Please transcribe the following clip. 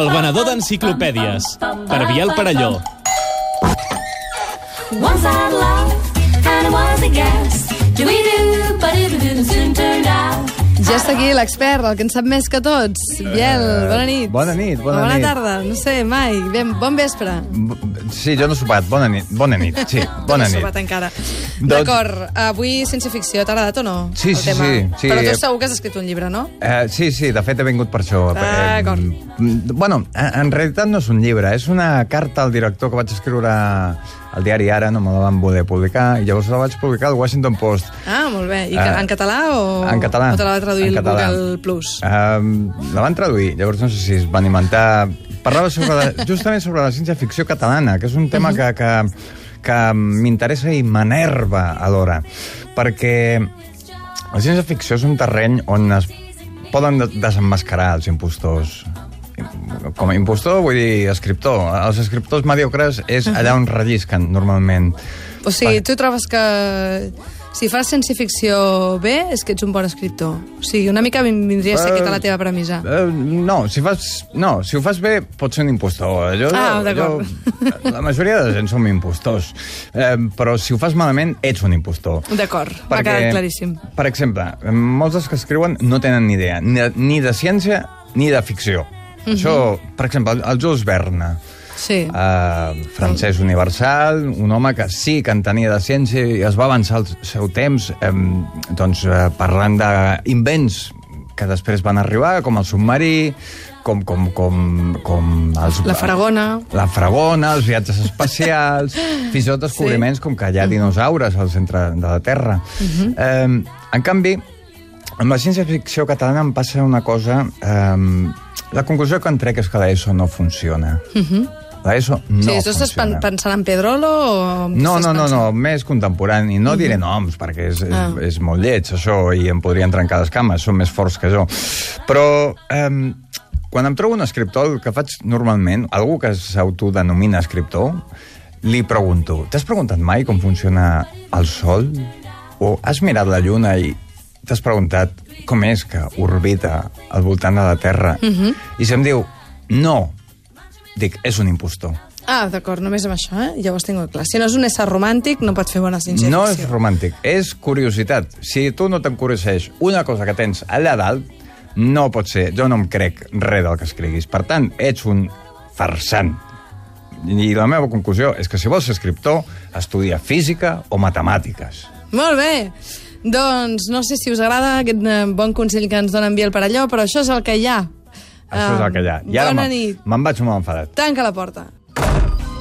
El venedor d'enciclopèdies, per Biel Parelló. Once I love, and it was a guess. Ja està aquí l'expert, el que en sap més que tots. Biel, bona nit. Eh, bona nit, bona bona nit. tarda, no sé, mai. Ben, bon vespre. Sí, jo no he sopat. Bona nit. Bona nit, sí. Bona no he nit. sopat encara. Doncs- D'acord, avui ciència ficció, t'ha agradat o no? Sí, sí, tema? sí, sí. Però tu segur que has escrit un llibre, no? Eh, sí, sí, de fet he vingut per això. D'acord. Eh, mm, bueno, en, realitat no és un llibre, és una carta al director que vaig escriure al diari Ara, no me la van voler publicar, i llavors la vaig publicar al Washington Post. Ah, molt bé. I Eh, en català o... En català. O te la va traduir En el. Google Plus? Um, la van traduir, llavors no sé si es van inventar... Parlava sobre la, justament sobre la ciència-ficció catalana, que és un tema que, que, que m'interessa i m'enerva alhora, perquè la ciència-ficció és un terreny on es poden de- desemmascarar els impostors. Com a impostor vull dir escriptor. Els escriptors mediocres és allà on rellisquen normalment. O sigui, tu trobes que si fas ciència-ficció bé és que ets un bon escriptor. O sigui, una mica vin- vindria a ser aquesta la teva premissa. Uh, no, si fas, no, si ho fas bé pots ser un impostor. Jo, Ah, d'acord. La majoria de gent som impostors. Eh, però si ho fas malament, ets un impostor. D'acord, m'ha quedat claríssim. Per exemple, molts dels que escriuen no tenen ni idea, ni de, ni de ciència ni de ficció. Mhm. Això, per exemple, el Jules Verne, Sí. uh, francès universal, un home que sí que en tenia de ciència i es va avançar el seu temps eh, doncs, eh, parlant d'invents que després van arribar, com el submarí, com, com, com, com els, La fragona. la fragona, els viatges espacials, fins i tot descobriments sí. com que hi ha dinosaures al centre de la Terra. eh, en canvi, amb la ciència-ficció catalana em passa una cosa... Eh, la conclusió que en trec és que l'ESO no funciona. L'ESO no sí, tu estàs pen funciona. pensant en Pedrolo o... No, no, no, no, més contemporani. No diré noms, perquè és, és, Ah. és molt lleig, això, i em podrien trencar les cames, són més forts que jo. Però eh, quan em trobo un escriptor, el que faig normalment, algú que s'autodenomina escriptor, li pregunto, t'has preguntat mai com funciona el Sol? O has mirat la Lluna i t'has preguntat com és que orbita al voltant de la Terra? I si em diu, no, dic, és un impostor. Ah, d'acord, només amb això, eh? Ja ho tinc clar. Si no és un ésser romàntic, no pot fer bona ciència-ficció. No és romàntic, és curiositat. Si tu no t'encurioseix una cosa que tens allà dalt, no pot ser. Jo no em crec res del que escriguis. Per tant, ets un farsant. I la meva conclusió és que si vols ser escriptor, estudia física o matemàtiques. Molt bé. Doncs no sé si us agrada aquest eh, bon consell que ens dona en Biel Parelló, però això és el que hi ha. Això és el que hi ha. I ara Bona me'n- nit. me'n vaig molt enfadat. Tanca la porta.